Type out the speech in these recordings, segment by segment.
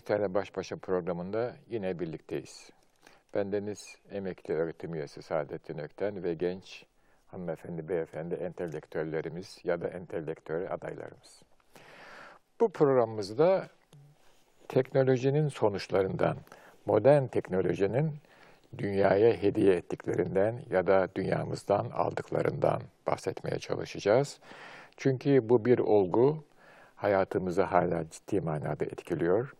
Gençlerle Baş Başa programında yine birlikteyiz. Bendeniz emekli öğretim üyesi Saadettin Ökten ve genç hanımefendi, beyefendi entelektüellerimiz ya da entelektüel adaylarımız. Bu programımızda teknolojinin sonuçlarından, modern teknolojinin dünyaya hediye ettiklerinden ya da dünyamızdan aldıklarından bahsetmeye çalışacağız. Çünkü bu bir olgu, hayatımızı hala ciddi manada etkiliyor.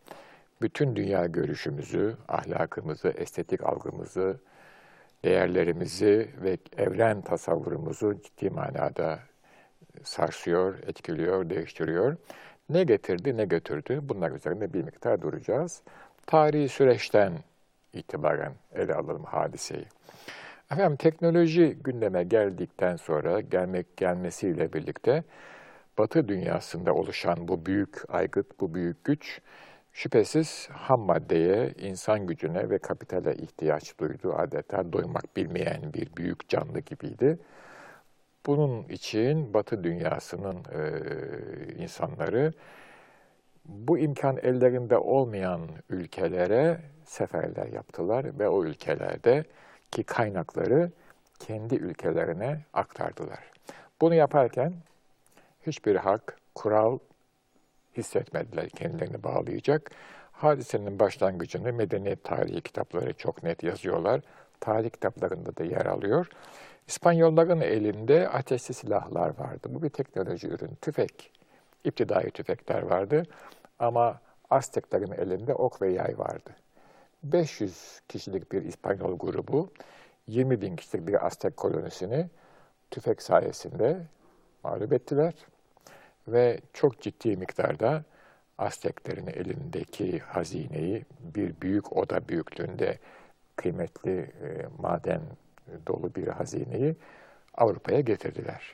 Bütün dünya görüşümüzü, ahlakımızı, estetik algımızı, değerlerimizi ve evren tasavvurumuzu ciddi manada sarsıyor, etkiliyor, değiştiriyor. Ne getirdi, ne götürdü? Bunlar üzerinde bir miktar duracağız. Tarihi süreçten itibaren ele alalım hadiseyi. Efendim teknoloji gündeme geldikten sonra, gelmek gelmesiyle birlikte Batı dünyasında oluşan bu büyük aygıt, bu büyük güç şüphesiz ham maddeye, insan gücüne ve kapitale ihtiyaç duydu. Adeta doymak bilmeyen bir büyük canlı gibiydi. Bunun için Batı dünyasının e, insanları bu imkan ellerinde olmayan ülkelere seferler yaptılar ve o ülkelerde ki kaynakları kendi ülkelerine aktardılar. Bunu yaparken hiçbir hak, kural hissetmediler kendilerini bağlayacak. Hadisenin başlangıcını medeniyet tarihi kitapları çok net yazıyorlar. Tarih kitaplarında da yer alıyor. İspanyolların elinde ateşli silahlar vardı. Bu bir teknoloji ürünü. Tüfek, iptidai tüfekler vardı. Ama Azteklerin elinde ok ve yay vardı. 500 kişilik bir İspanyol grubu, 20 bin kişilik bir Aztek kolonisini tüfek sayesinde mağlup ettiler ve çok ciddi miktarda Azteklerin elindeki hazineyi bir büyük oda büyüklüğünde kıymetli e, maden dolu bir hazineyi Avrupa'ya getirdiler.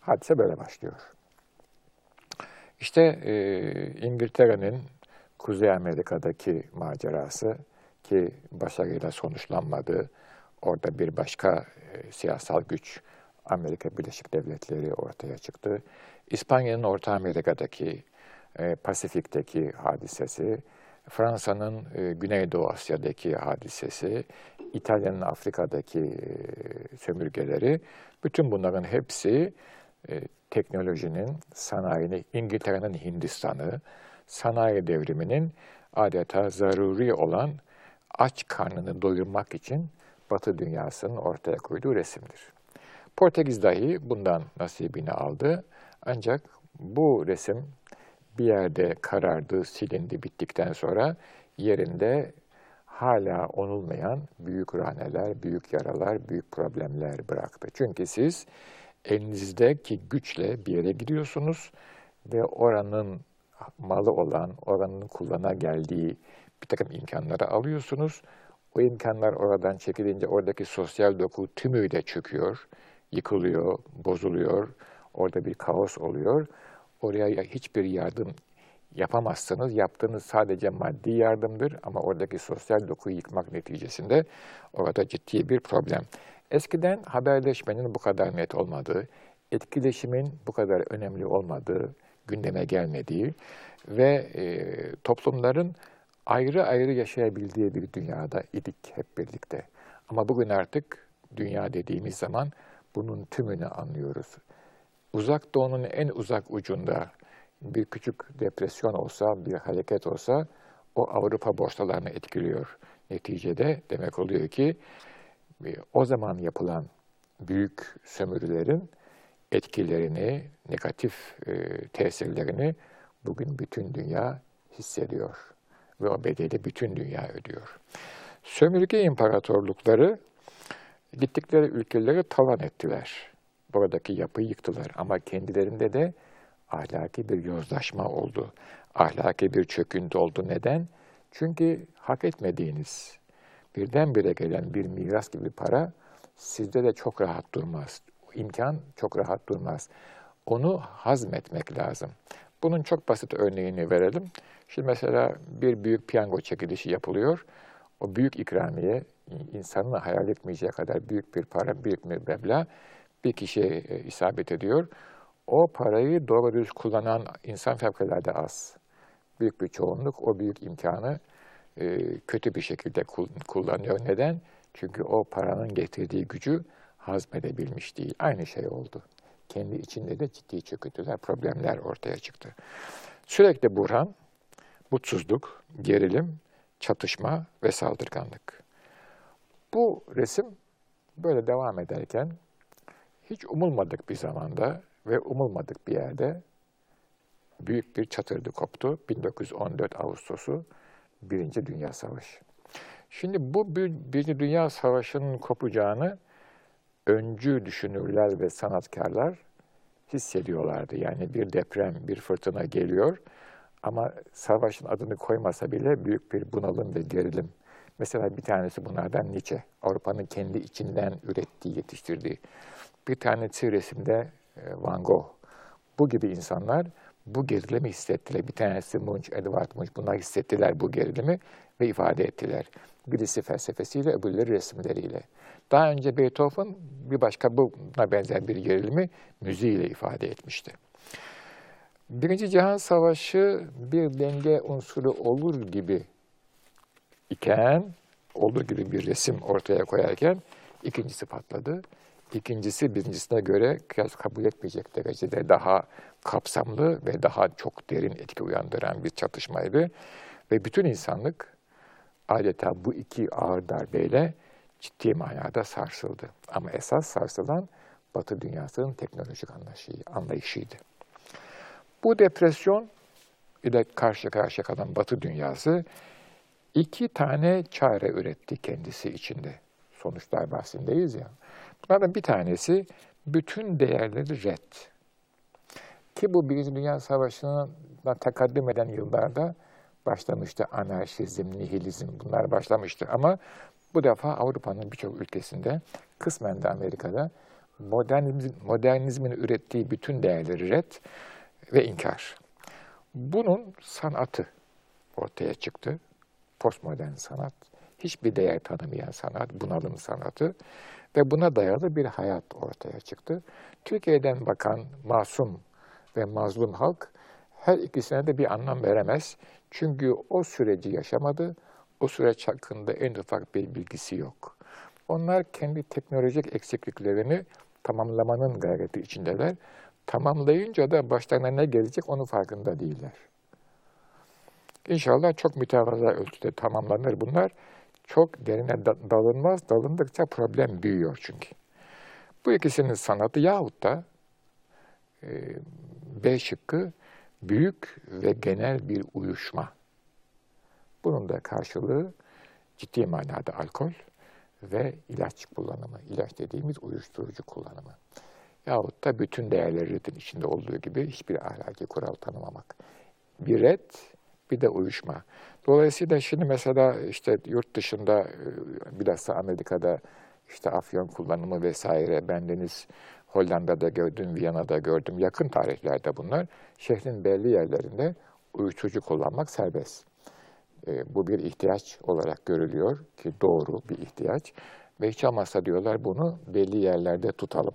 Hadise böyle başlıyor. İşte e, İngiltere'nin Kuzey Amerika'daki macerası ki başarıyla sonuçlanmadı. Orada bir başka e, siyasal güç Amerika Birleşik Devletleri ortaya çıktı. İspanya'nın Orta Amerika'daki, e, Pasifik'teki hadisesi, Fransa'nın e, Güneydoğu Asya'daki hadisesi, İtalya'nın Afrika'daki e, sömürgeleri, bütün bunların hepsi teknolojinin, sanayinin, İngiltere'nin Hindistan'ı, sanayi devriminin adeta zaruri olan aç karnını doyurmak için Batı dünyasının ortaya koyduğu resimdir. Portekiz dahi bundan nasibini aldı. Ancak bu resim bir yerde karardı, silindi bittikten sonra yerinde hala onulmayan büyük raneler, büyük yaralar, büyük problemler bıraktı. Çünkü siz elinizdeki güçle bir yere gidiyorsunuz ve oranın malı olan, oranın kullana geldiği bir takım imkanları alıyorsunuz. O imkanlar oradan çekilince oradaki sosyal doku tümüyle çöküyor yıkılıyor, bozuluyor, orada bir kaos oluyor. Oraya hiçbir yardım yapamazsanız yaptığınız sadece maddi yardımdır ama oradaki sosyal dokuyu yıkmak neticesinde orada ciddi bir problem. Eskiden haberleşmenin bu kadar net olmadığı, etkileşimin bu kadar önemli olmadığı, gündeme gelmediği ve e, toplumların ayrı ayrı yaşayabildiği bir dünyada idik hep birlikte. Ama bugün artık dünya dediğimiz zaman bunun tümünü anlıyoruz. Uzak doğunun en uzak ucunda bir küçük depresyon olsa, bir hareket olsa o Avrupa borsalarını etkiliyor. Neticede demek oluyor ki e, o zaman yapılan büyük sömürülerin etkilerini, negatif e, tesirlerini bugün bütün dünya hissediyor. Ve o bedeli bütün dünya ödüyor. Sömürge imparatorlukları Gittikleri ülkeleri talan ettiler. Buradaki yapıyı yıktılar ama kendilerinde de ahlaki bir yozlaşma oldu. Ahlaki bir çöküntü oldu. Neden? Çünkü hak etmediğiniz, birdenbire gelen bir miras gibi para sizde de çok rahat durmaz. İmkan çok rahat durmaz. Onu hazmetmek lazım. Bunun çok basit örneğini verelim. Şimdi mesela bir büyük piyango çekilişi yapılıyor. O büyük ikramiye insanın hayal etmeyeceği kadar büyük bir para, büyük bir meblağ bir kişiye e, isabet ediyor. O parayı doğru düz kullanan insan fevkalade az. büyük bir çoğunluk o büyük imkanı e, kötü bir şekilde kullanıyor. Neden? Çünkü o paranın getirdiği gücü hazmedebilmiş değil. Aynı şey oldu. Kendi içinde de ciddi çöküntüler, problemler ortaya çıktı. Sürekli buhran, mutsuzluk, gerilim, çatışma ve saldırganlık. Bu resim böyle devam ederken hiç umulmadık bir zamanda ve umulmadık bir yerde büyük bir çatırdı koptu. 1914 Ağustos'u Birinci Dünya Savaşı. Şimdi bu Birinci Dünya Savaşı'nın kopacağını öncü düşünürler ve sanatkarlar hissediyorlardı. Yani bir deprem, bir fırtına geliyor ama savaşın adını koymasa bile büyük bir bunalım ve gerilim. Mesela bir tanesi bunlardan Nietzsche. Avrupa'nın kendi içinden ürettiği, yetiştirdiği. Bir tanesi resimde e, Van Gogh. Bu gibi insanlar bu gerilimi hissettiler. Bir tanesi Munch, Edward Munch bunlar hissettiler bu gerilimi ve ifade ettiler. Birisi felsefesiyle, öbürleri resimleriyle. Daha önce Beethoven bir başka buna benzer bir gerilimi müziğiyle ifade etmişti. Birinci Cihan Savaşı bir denge unsuru olur gibi iken, olur gibi bir resim ortaya koyarken ikincisi patladı. İkincisi birincisine göre kıyas kabul etmeyecek derecede daha kapsamlı ve daha çok derin etki uyandıran bir çatışmaydı. Ve bütün insanlık adeta bu iki ağır darbeyle ciddi manada sarsıldı. Ama esas sarsılan Batı dünyasının teknolojik anlayışıydı. Bu depresyon ile karşı karşıya kalan Batı dünyası iki tane çare üretti kendisi içinde. Sonuçlar bahsindeyiz ya. Bunlardan bir tanesi bütün değerleri red. Ki bu Birinci Dünya Savaşı'na takaddüm eden yıllarda başlamıştı. Anarşizm, nihilizm bunlar başlamıştı. Ama bu defa Avrupa'nın birçok ülkesinde, kısmen de Amerika'da modernizm, modernizmin ürettiği bütün değerleri red ve inkar. Bunun sanatı ortaya çıktı. Postmodern sanat, hiçbir değer tanımayan sanat, bunalım sanatı ve buna dayalı bir hayat ortaya çıktı. Türkiye'den bakan masum ve mazlum halk her ikisine de bir anlam veremez. Çünkü o süreci yaşamadı, o süreç hakkında en ufak bir bilgisi yok. Onlar kendi teknolojik eksikliklerini tamamlamanın gayreti içindeler. Tamamlayınca da başlarına ne gelecek onun farkında değiller. İnşallah çok mütevazı ölçüde tamamlanır bunlar. Çok derine dalınmaz, dalındıkça problem büyüyor çünkü. Bu ikisinin sanatı yahut da e, B şıkkı büyük ve genel bir uyuşma. Bunun da karşılığı ciddi manada alkol ve ilaç kullanımı. İlaç dediğimiz uyuşturucu kullanımı. Yahut da bütün değerlerin içinde olduğu gibi hiçbir ahlaki kural tanımamak. Bir red, bir de uyuşma. Dolayısıyla şimdi mesela işte yurt dışında e, bilhassa Amerika'da işte afyon kullanımı vesaire bendeniz Hollanda'da gördüm, Viyana'da gördüm. Yakın tarihlerde bunlar. Şehrin belli yerlerinde uyuşturucu kullanmak serbest. E, bu bir ihtiyaç olarak görülüyor ki doğru bir ihtiyaç. Ve hiç olmazsa diyorlar bunu belli yerlerde tutalım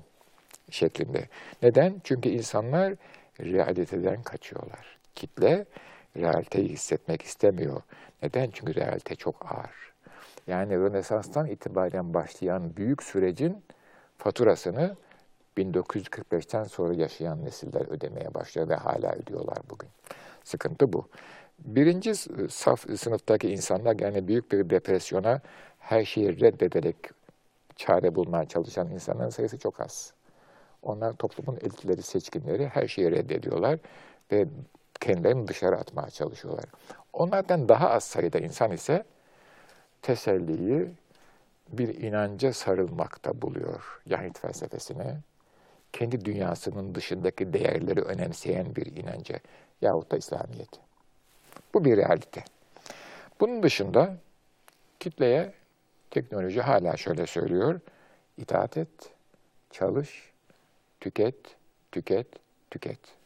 şeklinde. Neden? Çünkü insanlar realiteden kaçıyorlar. Kitle realiteyi hissetmek istemiyor. Neden? Çünkü realite çok ağır. Yani Rönesans'tan itibaren başlayan büyük sürecin faturasını 1945'ten sonra yaşayan nesiller ödemeye başlıyor ve hala ödüyorlar bugün. Sıkıntı bu. Birinci saf sınıftaki insanlar yani büyük bir depresyona her şeyi reddederek çare bulmaya çalışan insanların sayısı çok az. Onlar toplumun elitleri, seçkinleri her şeyi reddediyorlar ve kendilerini dışarı atmaya çalışıyorlar. Onlardan daha az sayıda insan ise teselliyi bir inanca sarılmakta buluyor. Yahit felsefesine, kendi dünyasının dışındaki değerleri önemseyen bir inanca yahut da İslamiyet. Bu bir realite. Bunun dışında kitleye teknoloji hala şöyle söylüyor. İtaat et, çalış, tüket, tüket, tüket.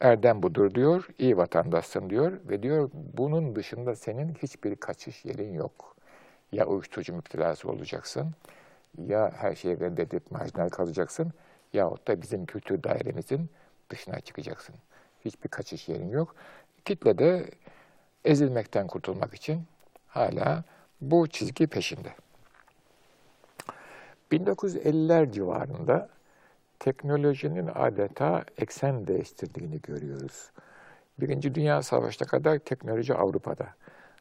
Erdem budur diyor, iyi vatandaşsın diyor ve diyor bunun dışında senin hiçbir kaçış yerin yok. Ya uyuşturucu müptelası olacaksın, ya her şeyi reddedip marjinal kalacaksın yahut da bizim kültür dairemizin dışına çıkacaksın. Hiçbir kaçış yerin yok. kitle de ezilmekten kurtulmak için hala bu çizgi peşinde. 1950'ler civarında teknolojinin adeta eksen değiştirdiğini görüyoruz. Birinci Dünya Savaşı'na kadar teknoloji Avrupa'da.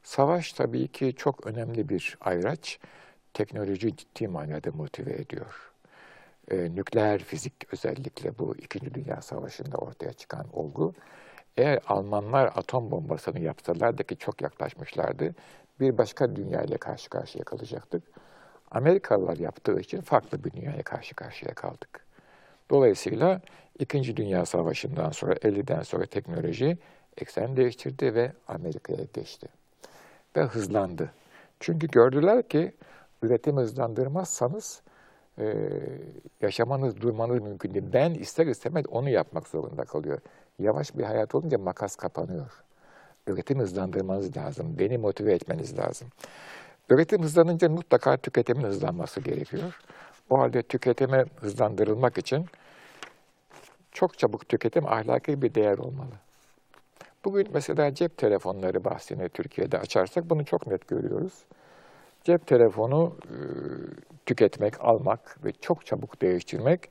Savaş tabii ki çok önemli bir ayraç. Teknoloji ciddi manada motive ediyor. Ee, nükleer fizik özellikle bu İkinci Dünya Savaşı'nda ortaya çıkan olgu. Eğer Almanlar atom bombasını yapsalardı ki çok yaklaşmışlardı, bir başka dünya ile karşı karşıya kalacaktık. Amerikalılar yaptığı için farklı bir dünyaya karşı karşıya kaldık. Dolayısıyla İkinci Dünya Savaşı'ndan sonra 50'den sonra teknoloji eksen değiştirdi ve Amerika'ya geçti. Ve hızlandı. Çünkü gördüler ki üretim hızlandırmazsanız e, yaşamanız, durmanız mümkün değil. Ben ister istemez onu yapmak zorunda kalıyor. Yavaş bir hayat olunca makas kapanıyor. Üretim hızlandırmanız lazım. Beni motive etmeniz lazım. Üretim hızlanınca mutlaka tüketimin hızlanması gerekiyor. O halde tüketime hızlandırılmak için çok çabuk tüketim ahlaki bir değer olmalı. Bugün mesela cep telefonları bahsini Türkiye'de açarsak bunu çok net görüyoruz. Cep telefonu e, tüketmek, almak ve çok çabuk değiştirmek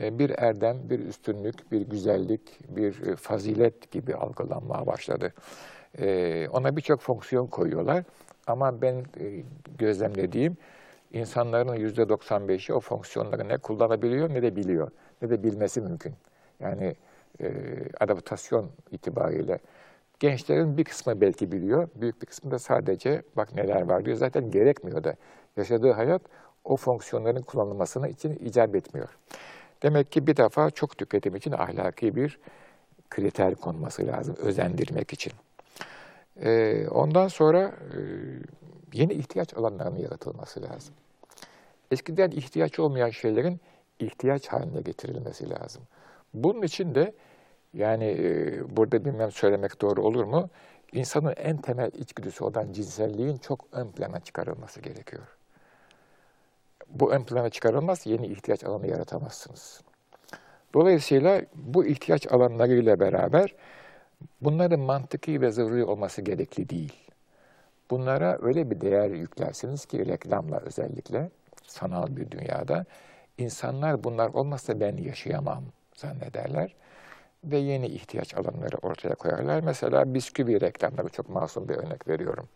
e, bir erdem, bir üstünlük, bir güzellik, bir e, fazilet gibi algılanmaya başladı. Ona birçok fonksiyon koyuyorlar ama ben gözlemlediğim insanların yüzde 95'i o fonksiyonları ne kullanabiliyor ne de biliyor, ne de bilmesi mümkün. Yani e, adaptasyon itibariyle. Gençlerin bir kısmı belki biliyor, büyük bir kısmı da sadece bak neler var diyor. Zaten gerekmiyor da. Yaşadığı hayat o fonksiyonların kullanılmasına için icap etmiyor. Demek ki bir defa çok tüketim için ahlaki bir kriter konması lazım, özendirmek için. Ee, ondan sonra e, yeni ihtiyaç alanlarının yaratılması lazım. Eskiden ihtiyaç olmayan şeylerin ihtiyaç haline getirilmesi lazım. Bunun için de yani e, burada bilmem söylemek doğru olur mu? İnsanın en temel içgüdüsü olan cinselliğin çok ön plana çıkarılması gerekiyor. Bu ön plana çıkarılmaz yeni ihtiyaç alanı yaratamazsınız. Dolayısıyla bu ihtiyaç alanlarıyla beraber bunların mantıki ve zaruri olması gerekli değil. Bunlara öyle bir değer yüklersiniz ki reklamla özellikle sanal bir dünyada insanlar bunlar olmazsa ben yaşayamam zannederler ve yeni ihtiyaç alanları ortaya koyarlar. Mesela bisküvi reklamları çok masum bir örnek veriyorum.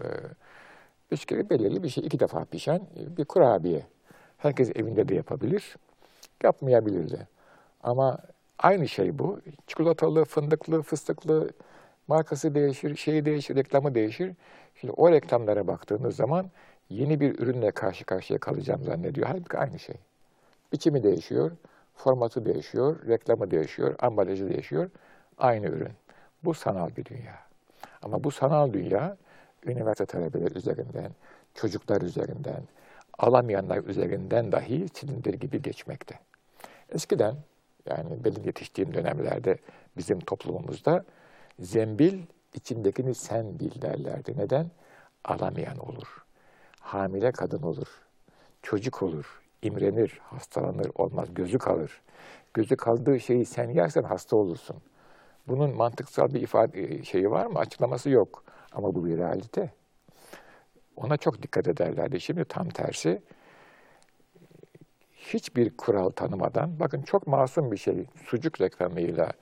Ee, bisküvi belirli bir şey, iki defa pişen bir kurabiye. Herkes evinde de yapabilir, yapmayabilir de. Ama aynı şey bu. Çikolatalı, fındıklı, fıstıklı, markası değişir, şeyi değişir, reklamı değişir. Şimdi o reklamlara baktığınız zaman yeni bir ürünle karşı karşıya kalacağım zannediyor. Halbuki aynı şey. Biçimi değişiyor, Formatı değişiyor, reklamı değişiyor, ambalajı değişiyor. Aynı ürün. Bu sanal bir dünya. Ama bu sanal dünya üniversite talebeleri üzerinden, çocuklar üzerinden, alamayanlar üzerinden dahi silindir gibi geçmekte. Eskiden yani benim yetiştiğim dönemlerde bizim toplumumuzda zembil içindekini sen bil derlerdi. Neden? Alamayan olur. Hamile kadın olur. Çocuk olur imrenir, hastalanır, olmaz, gözü kalır. Gözü kaldığı şeyi sen yersen hasta olursun. Bunun mantıksal bir ifade e, şeyi var mı? Açıklaması yok. Ama bu bir realite. Ona çok dikkat ederlerdi. Şimdi tam tersi hiçbir kural tanımadan, bakın çok masum bir şey, sucuk reklamıyla,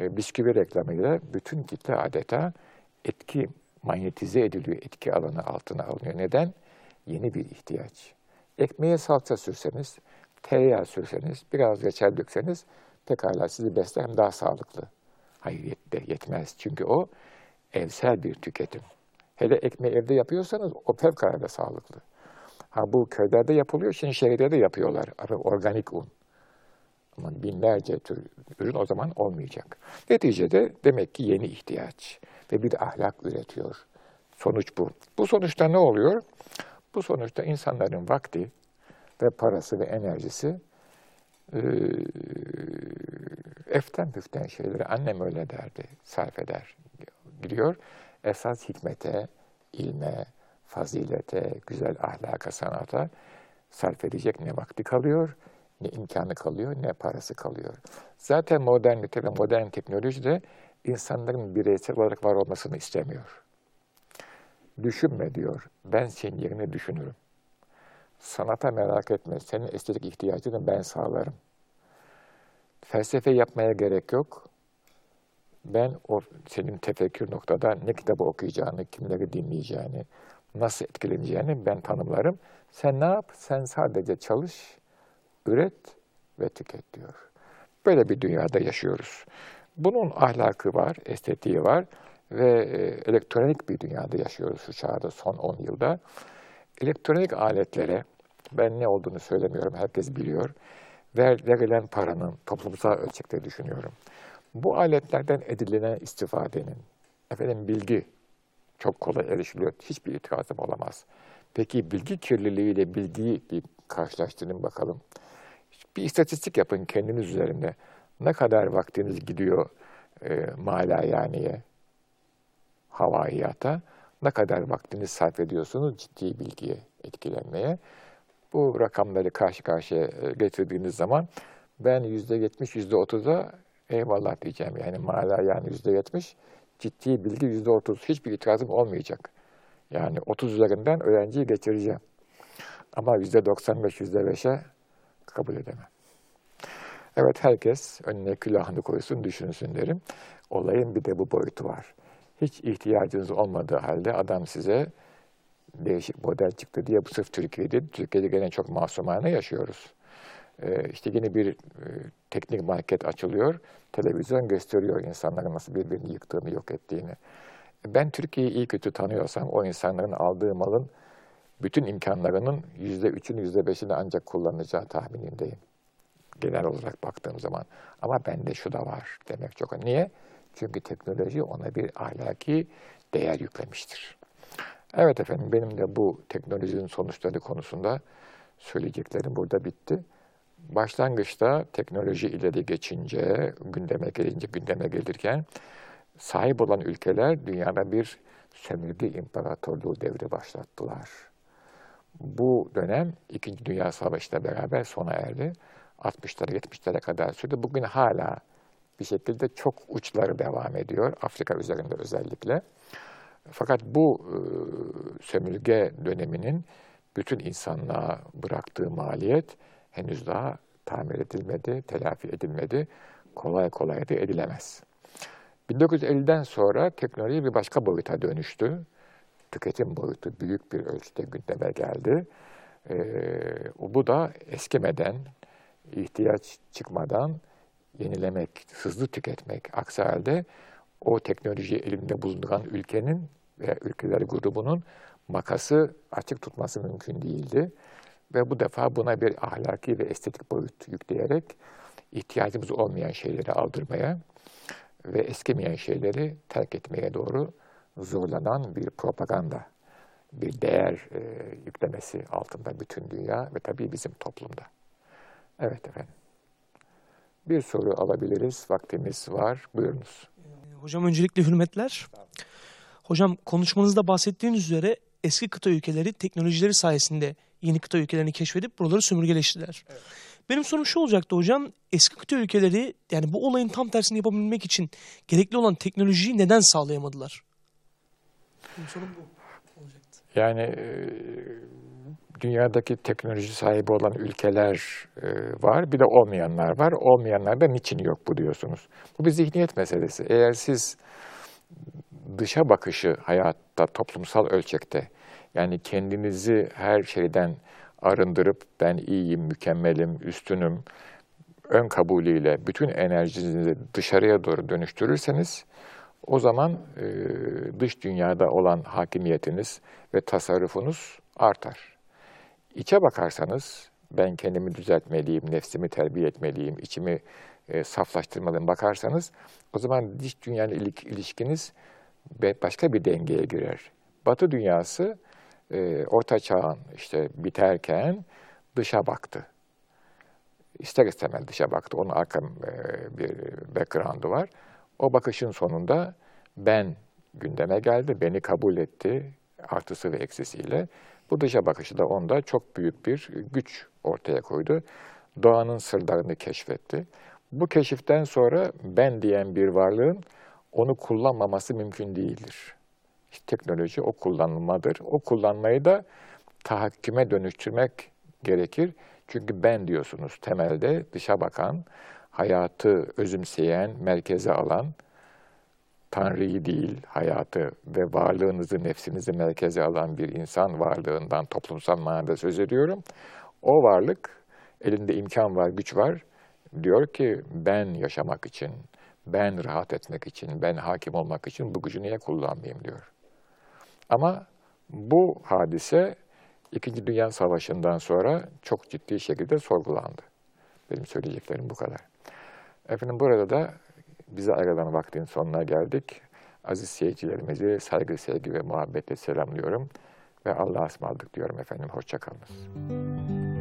e, bisküvi reklamıyla bütün kitle adeta etki manyetize ediliyor, etki alanı altına alınıyor. Neden? Yeni bir ihtiyaç. Ekmeğe salça sürseniz, tereyağı sürseniz, biraz reçel dökseniz pekala sizi besler hem daha sağlıklı. Hayır yet yetmez. Çünkü o evsel bir tüketim. Hele ekmeği evde yapıyorsanız o fevkalade sağlıklı. Ha bu köylerde yapılıyor, şimdi şehirde de yapıyorlar. Organik un. Ama binlerce tür ürün o zaman olmayacak. Neticede demek ki yeni ihtiyaç ve bir ahlak üretiyor. Sonuç bu. Bu sonuçta ne oluyor? Bu sonuçta insanların vakti ve parası ve enerjisi e, eften püften şeyleri annem öyle derdi, sarf eder, gidiyor. Esas hikmete, ilme, fazilete, güzel ahlaka, sanata sarf edecek ne vakti kalıyor, ne imkanı kalıyor, ne parası kalıyor. Zaten modernite ve modern teknoloji de insanların bireysel olarak var olmasını istemiyor. Düşünme diyor. Ben senin yerine düşünürüm. Sanata merak etme. Senin estetik ihtiyacını ben sağlarım. Felsefe yapmaya gerek yok. Ben o senin tefekkür noktada ne kitabı okuyacağını, kimleri dinleyeceğini, nasıl etkileneceğini ben tanımlarım. Sen ne yap? Sen sadece çalış, üret ve tüket diyor. Böyle bir dünyada yaşıyoruz. Bunun ahlakı var, estetiği var ve e, elektronik bir dünyada yaşıyoruz şu çağda son 10 yılda. Elektronik aletlere, ben ne olduğunu söylemiyorum, herkes biliyor. Ver, verilen paranın toplumsal ölçekte düşünüyorum. Bu aletlerden edilen istifadenin, efendim bilgi çok kolay erişiliyor, hiçbir itirazım olamaz. Peki bilgi kirliliğiyle bilgiyi bir karşılaştırın bakalım. Bir istatistik yapın kendiniz üzerinde. Ne kadar vaktiniz gidiyor e, malayaniye, havaiyata, ne kadar vaktiniz sarf ediyorsunuz ciddi bilgiye etkilenmeye. Bu rakamları karşı karşıya e, getirdiğiniz zaman ben yüzde yetmiş, yüzde otuza eyvallah diyeceğim. Yani mala yani yüzde yetmiş, ciddi bilgi yüzde otuz. Hiçbir itirazım olmayacak. Yani otuz üzerinden öğrenciyi geçireceğim. Ama yüzde doksan beş, yüzde beşe kabul edemem. Evet herkes önüne külahını koysun, düşünsün derim. Olayın bir de bu boyutu var. Hiç ihtiyacınız olmadığı halde adam size değişik model çıktı diye bu sırf Türkiye'de, Türkiye'de gene çok masumane yaşıyoruz. Ee, işte yine bir e, teknik market açılıyor, televizyon gösteriyor insanların nasıl birbirini yıktığını, yok ettiğini. Ben Türkiye'yi iyi kötü tanıyorsam o insanların aldığı malın bütün imkanlarının yüzde üçün, yüzde beşini ancak kullanacağı tahminindeyim. Genel olarak baktığım zaman. Ama bende şu da var demek çok önemli. Niye? Çünkü teknoloji ona bir ahlaki değer yüklemiştir. Evet efendim benim de bu teknolojinin sonuçları konusunda söyleyeceklerim burada bitti. Başlangıçta teknoloji ileri geçince, gündeme gelince, gündeme gelirken sahip olan ülkeler dünyada bir sömürge imparatorluğu devri başlattılar. Bu dönem İkinci Dünya Savaşı beraber sona erdi. 60'lara 70'lere kadar sürdü. Bugün hala bir şekilde çok uçları devam ediyor. Afrika üzerinde özellikle. Fakat bu e, sömürge döneminin bütün insanlığa bıraktığı maliyet henüz daha tamir edilmedi, telafi edilmedi. Kolay kolay da edilemez. 1950'den sonra teknoloji bir başka boyuta dönüştü. Tüketim boyutu büyük bir ölçüde gündeme geldi. Ee, bu da eskimeden, ihtiyaç çıkmadan yenilemek, hızlı tüketmek. Aksi halde o teknolojiyi elinde bulunduran ülkenin ve ülkeler grubunun makası açık tutması mümkün değildi. Ve bu defa buna bir ahlaki ve estetik boyut yükleyerek ihtiyacımız olmayan şeyleri aldırmaya ve eskimeyen şeyleri terk etmeye doğru zorlanan bir propaganda, bir değer e, yüklemesi altında bütün dünya ve tabii bizim toplumda. Evet efendim. Bir soru alabiliriz. Vaktimiz var. Buyurunuz. Hocam öncelikle hürmetler. Hocam konuşmanızda bahsettiğiniz üzere eski kıta ülkeleri teknolojileri sayesinde yeni kıta ülkelerini keşfedip buraları sömürgeleştiler. Evet. Benim sorum şu olacaktı hocam. Eski kıta ülkeleri yani bu olayın tam tersini yapabilmek için gerekli olan teknolojiyi neden sağlayamadılar? Benim sorum bu olacaktı. Yani e, dünyadaki teknoloji sahibi olan ülkeler e, var. Bir de olmayanlar var. Olmayanlar da niçin yok bu diyorsunuz. Bu bir zihniyet meselesi. Eğer siz dışa bakışı hayatta toplumsal ölçekte yani kendinizi her şeyden arındırıp ben iyiyim, mükemmelim, üstünüm, ön kabulüyle bütün enerjinizi dışarıya doğru dönüştürürseniz o zaman e, dış dünyada olan hakimiyetiniz ve tasarrufunuz artar. İçe bakarsanız ben kendimi düzeltmeliyim, nefsimi terbiye etmeliyim, içimi e, saflaştırmalıyım bakarsanız o zaman dış dünyayla ilişkiniz başka bir dengeye girer. Batı dünyası e, Orta Çağ'ın işte biterken dışa baktı. İster istemez dışa baktı. Onun arka e, bir background'u var. O bakışın sonunda ben gündeme geldi, beni kabul etti artısı ve eksisiyle. Bu dışa bakışı da onda çok büyük bir güç ortaya koydu. Doğanın sırlarını keşfetti. Bu keşiften sonra ben diyen bir varlığın onu kullanmaması mümkün değildir. İşte teknoloji o kullanılmadır. O kullanmayı da tahakküme dönüştürmek gerekir. Çünkü ben diyorsunuz temelde dışa bakan, hayatı özümseyen, merkeze alan, Tanrı'yı değil, hayatı ve varlığınızı, nefsinizi merkeze alan bir insan varlığından toplumsal manada söz ediyorum. O varlık, elinde imkan var, güç var. Diyor ki ben yaşamak için, ben rahat etmek için, ben hakim olmak için bu gücü niye kullanmayayım diyor. Ama bu hadise İkinci Dünya Savaşı'ndan sonra çok ciddi şekilde sorgulandı. Benim söyleyeceklerim bu kadar. Efendim burada da bize ayrılan vaktin sonuna geldik. Aziz seyircilerimizi saygı, sevgi ve muhabbetle selamlıyorum. Ve Allah'a ısmarladık diyorum efendim. Hoşçakalınız.